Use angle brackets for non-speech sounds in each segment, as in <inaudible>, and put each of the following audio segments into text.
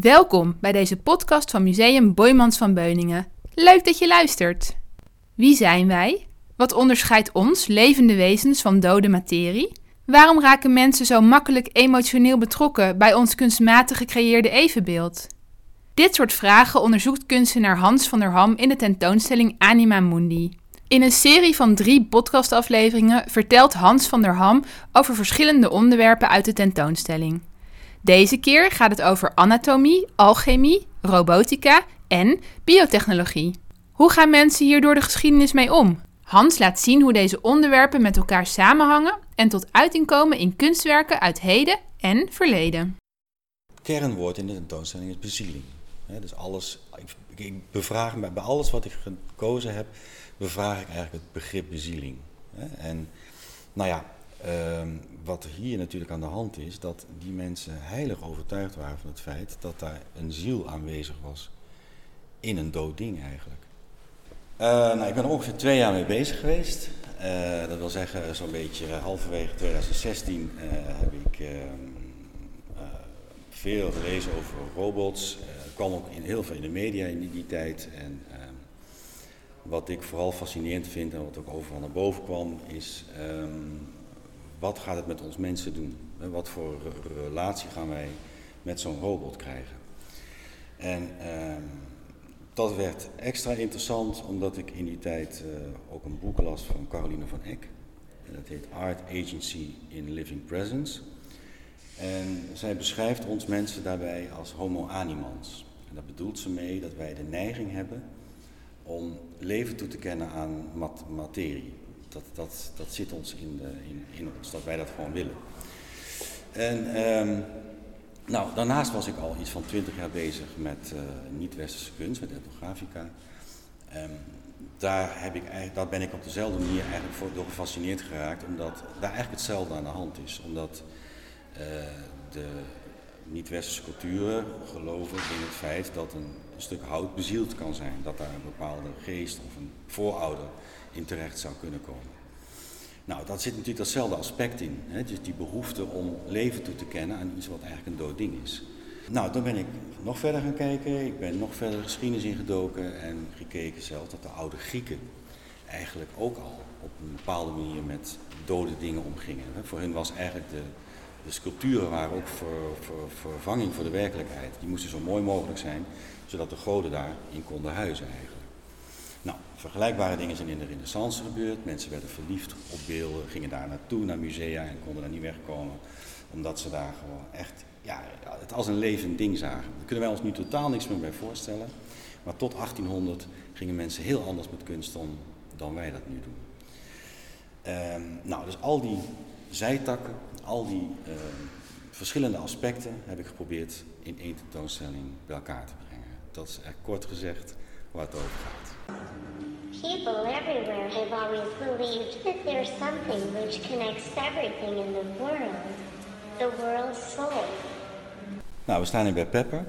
Welkom bij deze podcast van Museum Boymans van Beuningen. Leuk dat je luistert. Wie zijn wij? Wat onderscheidt ons, levende wezens, van dode materie? Waarom raken mensen zo makkelijk emotioneel betrokken bij ons kunstmatig gecreëerde evenbeeld? Dit soort vragen onderzoekt kunstenaar Hans van der Ham in de tentoonstelling Anima Mundi. In een serie van drie podcastafleveringen vertelt Hans van der Ham over verschillende onderwerpen uit de tentoonstelling. Deze keer gaat het over anatomie, alchemie, robotica en biotechnologie. Hoe gaan mensen hier door de geschiedenis mee om? Hans laat zien hoe deze onderwerpen met elkaar samenhangen en tot uiting komen in kunstwerken uit heden en verleden. Kernwoord in de tentoonstelling is bezieling. dus alles, ik, bevraag bij alles wat ik gekozen heb, bevraag ik eigenlijk het begrip bezieling. En nou ja, ehm, wat hier natuurlijk aan de hand is, dat die mensen heilig overtuigd waren van het feit dat daar een ziel aanwezig was in een dood ding eigenlijk. Uh, nou, ik ben er ongeveer twee jaar mee bezig geweest. Uh, dat wil zeggen, zo'n beetje halverwege 2016 uh, eh, heb ik ehm, veel gelezen over robots. Het kwam ook in, heel veel in de media in die, tijd. En ehm, wat ik vooral fascinerend vind en wat ook overal naar boven kwam, is wat gaat het met ons mensen doen? Wat voor relatie gaan wij met zo'n robot krijgen? En um, dat werd extra interessant omdat ik in die tijd uh, ook een boek las van Caroline van Eck. En dat heet Art Agency in Living Presence. En zij beschrijft ons mensen daarbij als homo animans. En daar bedoelt ze mee dat wij de neiging hebben om leven toe te kennen aan mat materie. Dat, dat, dat zit ons in, de, in, in ons, dat wij dat gewoon willen. En um, nou, daarnaast was ik al iets van twintig jaar bezig met uh, niet-westerse kunst, met etnografica. Um, daar, heb ik eigenlijk, ben ik op dezelfde manier eigenlijk voor, door gefascineerd geraakt, omdat daar eigenlijk hetzelfde aan de hand is. Omdat uh, de niet-westerse culturen geloven in het feit dat een, een, stuk hout bezield kan zijn. Dat daar een bepaalde geest of een voorouder in terecht zou kunnen komen. Nou, dat zit natuurlijk datzelfde aspect in. Hè? Dus die behoefte om leven toe te kennen aan iets wat eigenlijk een dood ding is. Nou, dan ben ik nog verder gaan kijken. Ik ben nog verder geschiedenis ingedoken en gekeken zelf dat de oude Grieken eigenlijk ook al op een bepaalde manier met dode dingen omgingen. Voor hen was eigenlijk de, de sculpturen waren ook vervanging voor de werkelijkheid. Die moesten zo mooi mogelijk zijn, zodat de goden daarin konden huizen eigenlijk. Nou, vergelijkbare dingen zijn in de renaissance gebeurd. Mensen werden verliefd op beelden, gingen daar naartoe, naar musea en konden daar niet wegkomen. Omdat ze daar gewoon echt ja, het als een levend ding zagen. Daar kunnen wij ons nu totaal niks meer bij voorstellen. Maar tot 1800 gingen mensen heel anders met kunst om dan wij dat nu doen. Um, nou, dus al die zijtakken, al die uh, verschillende aspecten heb ik geprobeerd in één tentoonstelling bij elkaar te brengen. Dat is kort gezegd waar het over gaat. People everywhere have always believed that there's something which connects everything in the world. The world's soul. Nou, we staan hier bij Pepper.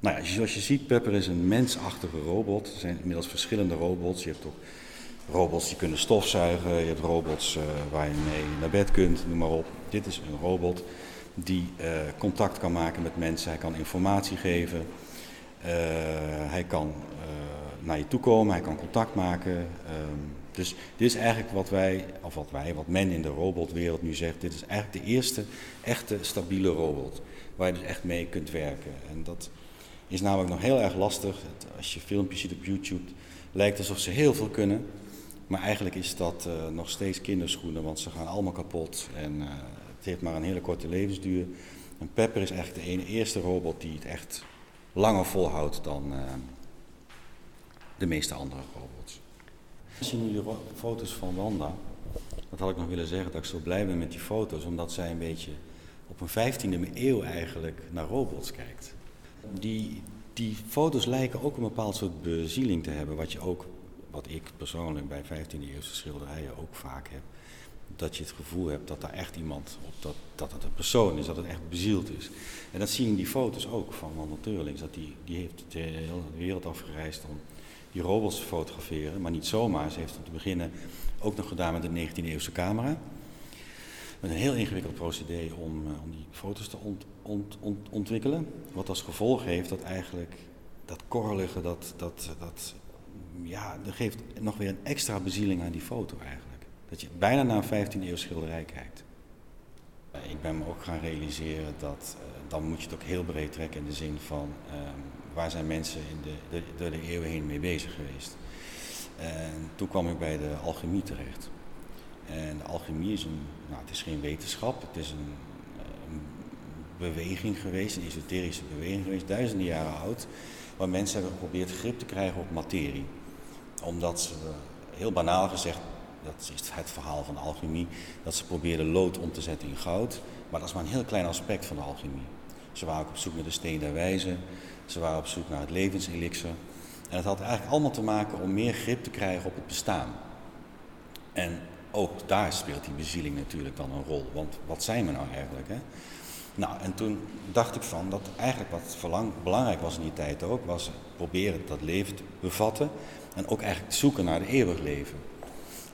Nou ja, zoals je ziet, Pepper is een mensachtige robot. Er zijn inmiddels verschillende robots. Je hebt ook robots die kunnen stofzuigen. Je hebt robots uh, waar je mee naar bed kunt, noem maar op. Dit is een robot die uh, contact kan maken met mensen. Hij kan informatie geven. Uh, hij kan naar je toe komen, hij kan contact maken. Um, dus dit is eigenlijk wat wij, of wat wij, wat men in de robotwereld nu zegt, dit is eigenlijk de eerste echte stabiele robot. Waar je dus echt mee kunt werken. En dat is namelijk nog heel erg lastig. Als je filmpjes ziet op YouTube, lijkt alsof ze heel veel kunnen. Maar eigenlijk is dat uh, nog steeds kinderschoenen, want ze gaan allemaal kapot. En uh, het heeft maar een hele korte levensduur. En Pepper is eigenlijk de ene, eerste robot die het echt langer volhoudt dan, uh, de meeste andere robots. Zien jullie foto's van Wanda? Dat had ik nog willen zeggen, dat ik zo blij ben met die foto's, omdat zij een beetje op een 15e eeuw eigenlijk naar robots kijkt. Die, die foto's lijken ook een bepaald soort bezieling te hebben, wat je ook, wat ik persoonlijk bij 15e eeuwse schilderijen ook vaak heb. Dat je het gevoel hebt dat daar echt iemand op, dat, dat het een persoon is, dat het echt bezield is. En dat zie je in die foto's ook van Wanda Teurlings, dat die, die heeft de hele wereld afgereisd om die robots te fotograferen. Maar niet zomaar. Ze heeft om te beginnen ook nog gedaan met een 19e-eeuwse camera. met een heel ingewikkeld procedé om, eh, om die foto's te ont, ont, ont, ontwikkelen. Wat als gevolg heeft dat eigenlijk dat korrelige, dat, dat, dat, ja, dat geeft nog weer een extra bezieling aan die foto eigenlijk. Dat je bijna naar een 15e eeuw schilderij kijkt. Ik ben me ook gaan realiseren dat uh, dan moet je het ook heel breed trekken in de zin van um, waar zijn mensen in de, de, door de eeuwen heen mee bezig geweest. En toen kwam ik bij de alchemie terecht. En de alchemie is een, nou het is geen wetenschap, het is een, een beweging geweest, een esoterische beweging geweest, duizenden jaren oud, waar mensen hebben geprobeerd grip te krijgen op materie. Omdat ze, heel banaal gezegd, dat is het verhaal van de alchemie, dat ze probeerden lood om te zetten in goud, maar dat is maar een heel klein aspect van de alchemie. Ze waren ook op zoek naar de steen der wijzen, ze waren op zoek naar het levenselixer. En het had eigenlijk allemaal te maken om meer grip te krijgen op het bestaan. En ook daar speelt die bezieling natuurlijk dan een rol. Want wat zijn we nou eigenlijk? Hè? Nou, en toen dacht ik van dat eigenlijk wat belangrijk was in die tijd ook, was proberen dat leven te bevatten en ook eigenlijk zoeken naar het eeuwig leven.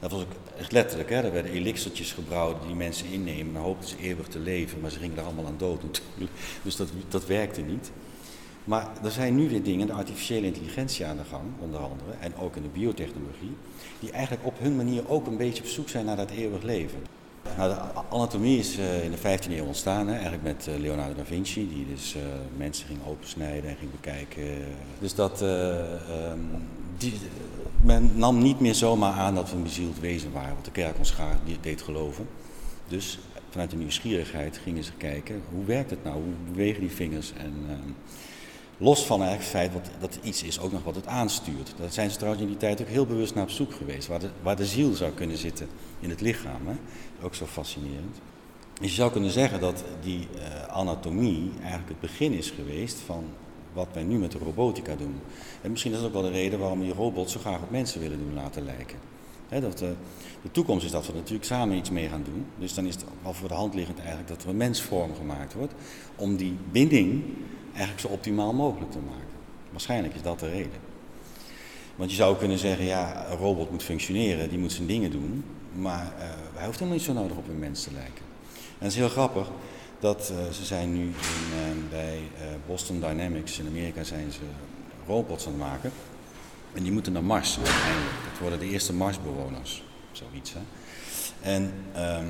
Dat was ook echt letterlijk, hè? er werden elixertjes gebrouwen die mensen innemen en hoopten ze eeuwig te leven, maar ze gingen er allemaal aan dood natuurlijk. <laughs> Dus dat, dat werkte niet. Maar er zijn nu weer dingen, de artificiële intelligentie aan de gang, onder andere, en ook in de biotechnologie, die eigenlijk op hun manier ook een beetje op zoek zijn naar dat eeuwig leven. Nou, de anatomie is uh, in de 15e eeuw ontstaan, hè, eigenlijk met uh, Leonardo da Vinci, die dus uh, mensen ging opensnijden en ging bekijken. Dus dat, um, die, men nam niet meer zomaar aan dat we een bezield wezen waren, wat de kerk ons deed geloven. Dus vanuit de nieuwsgierigheid gingen ze kijken, hoe werkt het nou, hoe bewegen die vingers en... Ehm, Los van het feit dat, dat iets is ook nog wat het aanstuurt. Daar zijn ze trouwens in die tijd ook heel bewust naar op zoek geweest. Waar de, waar de ziel zou kunnen zitten in het lichaam. Hè? Ook zo fascinerend. Dus je zou kunnen zeggen dat die uh, anatomie eigenlijk het begin is geweest van wat wij nu met de robotica doen. En misschien is dat ook wel de reden waarom die robots zo graag op mensen willen doen laten lijken. dat, uh, de toekomst is dat we natuurlijk samen iets mee gaan doen. Dus dan is het wel voor de hand liggend eigenlijk dat er een mensvorm gemaakt wordt. Om die binding eigenlijk zo optimaal mogelijk te maken. Waarschijnlijk is dat de reden. Want je zou kunnen zeggen, ja, een robot moet functioneren, die moet zijn dingen doen, maar uh, hij hoeft helemaal niet zo nodig op een mens te lijken. En het is heel grappig dat uh, ze zijn nu in, uh, bij Boston Dynamics in Amerika zijn ze robots aan het maken. En die moeten naar Mars uiteindelijk. Dat worden de eerste Marsbewoners, zoiets. Hè? En ehm,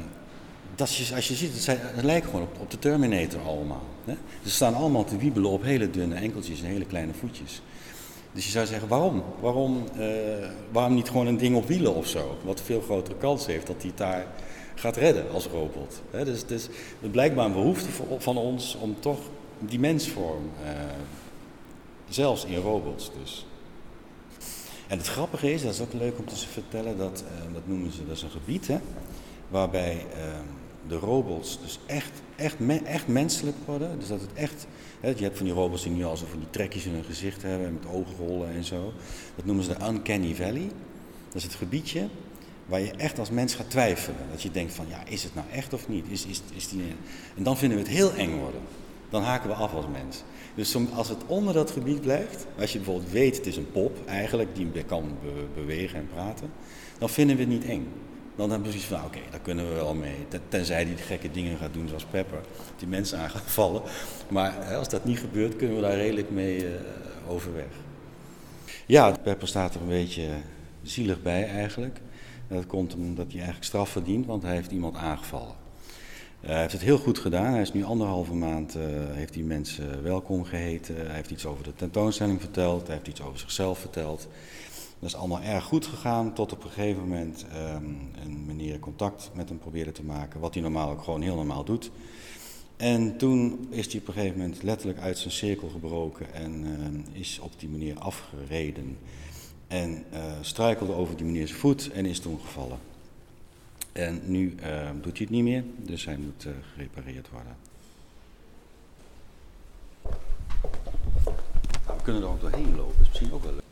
dat je, als je ziet, het, lijkt gewoon op, op de Terminator allemaal. Hè? Ze staan allemaal te wiebelen op hele dunne enkeltjes en hele kleine voetjes. Dus je zou zeggen, waarom? Waarom, uh, waarom niet gewoon een ding op wielen of zo? Wat veel grotere kans heeft dat het daar gaat redden als robot. Dus, het blijkbaar een behoefte van ons om toch die mensvorm, uh, zelfs in robots dus. En het grappige is, dat is ook leuk om te vertellen, dat, uh, dat noemen ze, dat is een gebied hè, waarbij de robots dus echt, echt, echt menselijk worden. Dus dat het echt. Hè, je hebt van die robots die nu al zo van die trekjes in hun gezicht hebben met oogrollen en zo. Dat noemen ze de Uncanny Valley. Dat is het gebiedje waar je echt als mens gaat twijfelen. Dat je denkt van ja, is het nou echt of niet? Is, is, is die... En dan vinden we het heel eng worden. Dan haken we af als mens. Dus als het onder dat gebied blijft, als je bijvoorbeeld weet het is een pop eigenlijk, die kan bewegen en praten, dan vinden we het niet eng dan hebben we zoiets van, oké, daar kunnen we wel mee. Tenzij die gekke dingen gaat doen zoals Pepper, die mensen aan gaat vallen. Maar als dat niet gebeurt, kunnen we daar redelijk mee uh, overweg. Ja, Pepper staat er een beetje zielig bij eigenlijk. Dat komt omdat hij eigenlijk straf verdient, want hij heeft iemand aangevallen. Uh, hij heeft het heel goed gedaan. Hij is nu anderhalve maand, uh, heeft die mensen welkom geheten. Hij heeft iets over de tentoonstelling verteld. Hij heeft iets over zichzelf verteld. Dat is allemaal erg goed gegaan, tot op een gegeven moment um, een meneer contact met hem probeerde te maken, wat hij normaal ook gewoon heel normaal doet. En toen is hij op een gegeven moment letterlijk uit zijn cirkel gebroken en uh, is op die meneer afgereden. En uh, struikelde over die meneer zijn voet en is toen gevallen. En nu uh, doet hij het niet meer, dus hij moet uh, gerepareerd worden. Nou, we kunnen er ook doorheen lopen, dat is misschien ook wel leuk.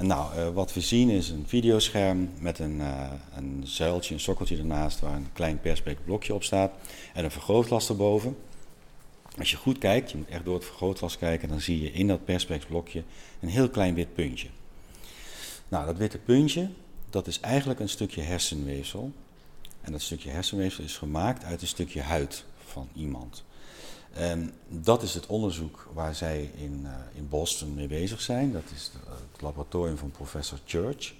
Nou, wat we zien is een videoscherm met een, een zuiltje, een sokkeltje ernaast waar een klein perspex blokje op staat en een vergrootglas erboven. Als je goed kijkt, je moet echt door het vergrootglas kijken, dan zie je in dat perspex blokje een heel klein wit puntje. Nou, dat witte puntje, dat is eigenlijk een stukje hersenweefsel. En dat stukje hersenweefsel is gemaakt uit een stukje huid van iemand. En dat is het onderzoek waar zij in, uh, in Boston mee bezig zijn. Dat is het laboratorium van professor Church.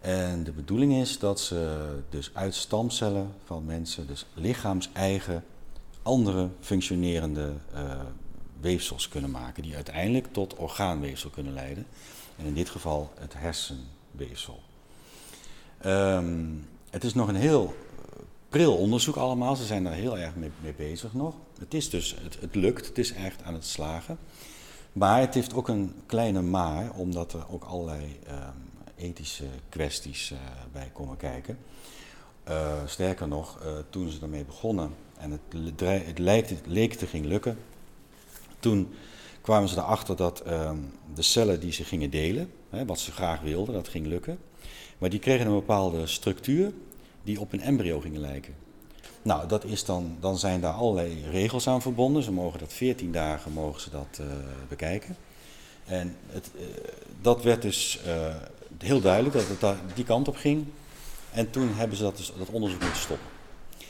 En de bedoeling is dat ze dus uit stamcellen van mensen, dus lichaams-eigen, andere functionerende uh, weefsels kunnen maken, die uiteindelijk tot orgaanweefsel kunnen leiden. En in dit geval het hersenweefsel. Um, het is nog een heel pril onderzoek allemaal. Ze zijn daar heel erg mee, mee bezig nog. Het is dus, het, lukt, het is echt aan het slagen. Maar het heeft ook een kleine maar, omdat er ook allerlei um, ethische kwesties uh, bij komen kijken. Uh, sterker nog, uh, toen ze ermee begonnen en het, het, leek, het leek te ging lukken, toen kwamen ze erachter dat um, de cellen die ze gingen delen, hè, wat ze graag wilden, dat ging lukken. Maar die kregen een bepaalde structuur die op een embryo gingen lijken. Nou, dat is dan, dan zijn daar allerlei regels aan verbonden. Ze mogen dat 14 dagen mogen ze dat uh, bekijken. En het, dat werd dus heel duidelijk dat het daar die kant op ging. En toen hebben ze dat, dus, dat onderzoek moeten stoppen.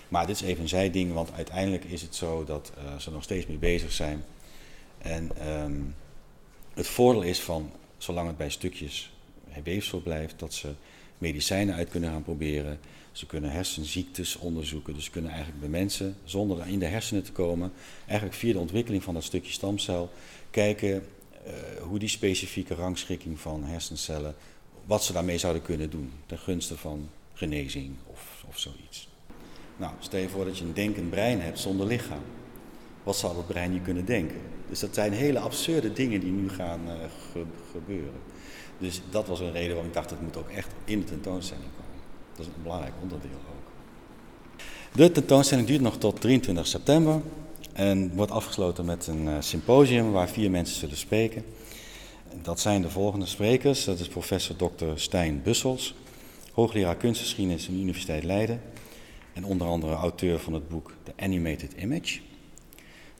Maar dit is even een zijding, want uiteindelijk is het zo dat ze er nog steeds mee bezig zijn. En um, het voordeel is van, zolang het bij stukjes weefsel blijft, dat ze medicijnen uit kunnen gaan proberen. Ze kunnen hersenziektes onderzoeken. Dus ze kunnen eigenlijk bij mensen, zonder in de hersenen te komen, eigenlijk via de ontwikkeling van dat stukje stamcel, kijken uh, hoe die specifieke rangschikking van hersencellen, wat ze daarmee zouden kunnen doen ten gunste van genezing of, of zoiets. Nou, stel je voor dat je een denkend brein hebt zonder lichaam. Wat zou dat brein niet kunnen denken? Dus dat zijn hele absurde dingen die nu gaan ge gebeuren. Dus dat was een reden waarom ik dacht, dat moet ook echt in de tentoonstelling komen. Dat is een belangrijk onderdeel ook. De tentoonstelling duurt nog tot 23 september en wordt afgesloten met een uh, symposium waar vier mensen zullen spreken. Dat zijn de volgende sprekers. Dat is professor Dr. Stijn Bussels, hoogleraar kunstgeschiedenis aan de Universiteit Leiden en onder andere auteur van het boek The Animated Image.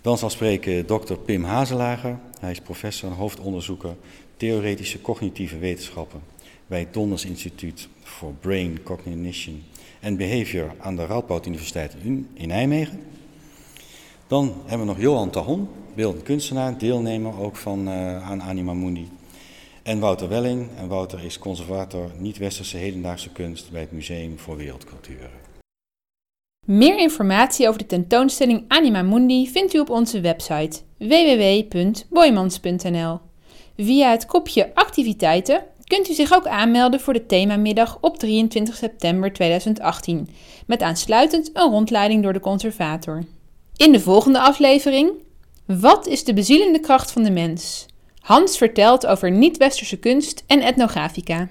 Dan zal spreken Dr. Pim Hazelager. Hij is professor en hoofdonderzoeker theoretische cognitieve wetenschappen bij het Donders Instituut voor Brain Cognition and Behavior aan de Radboud Universiteit in Nijmegen. Dan hebben we nog Johan Tahon, beeldend kunstenaar, deelnemer ook van, uh, aan Anima Mundi. En Wouter Welling. En Wouter is conservator niet-westerse hedendaagse kunst bij het Museum voor Wereldculturen. Meer informatie over de tentoonstelling Anima Mundi vindt u op onze website www.boymans.nl. Via het kopje activiteiten kunt u zich ook aanmelden voor de themamiddag op 23 september 2018, met aansluitend een rondleiding door de conservator. In de volgende aflevering: Wat is de bezielende kracht van de mens? Hans vertelt over niet-westerse kunst en etnografica.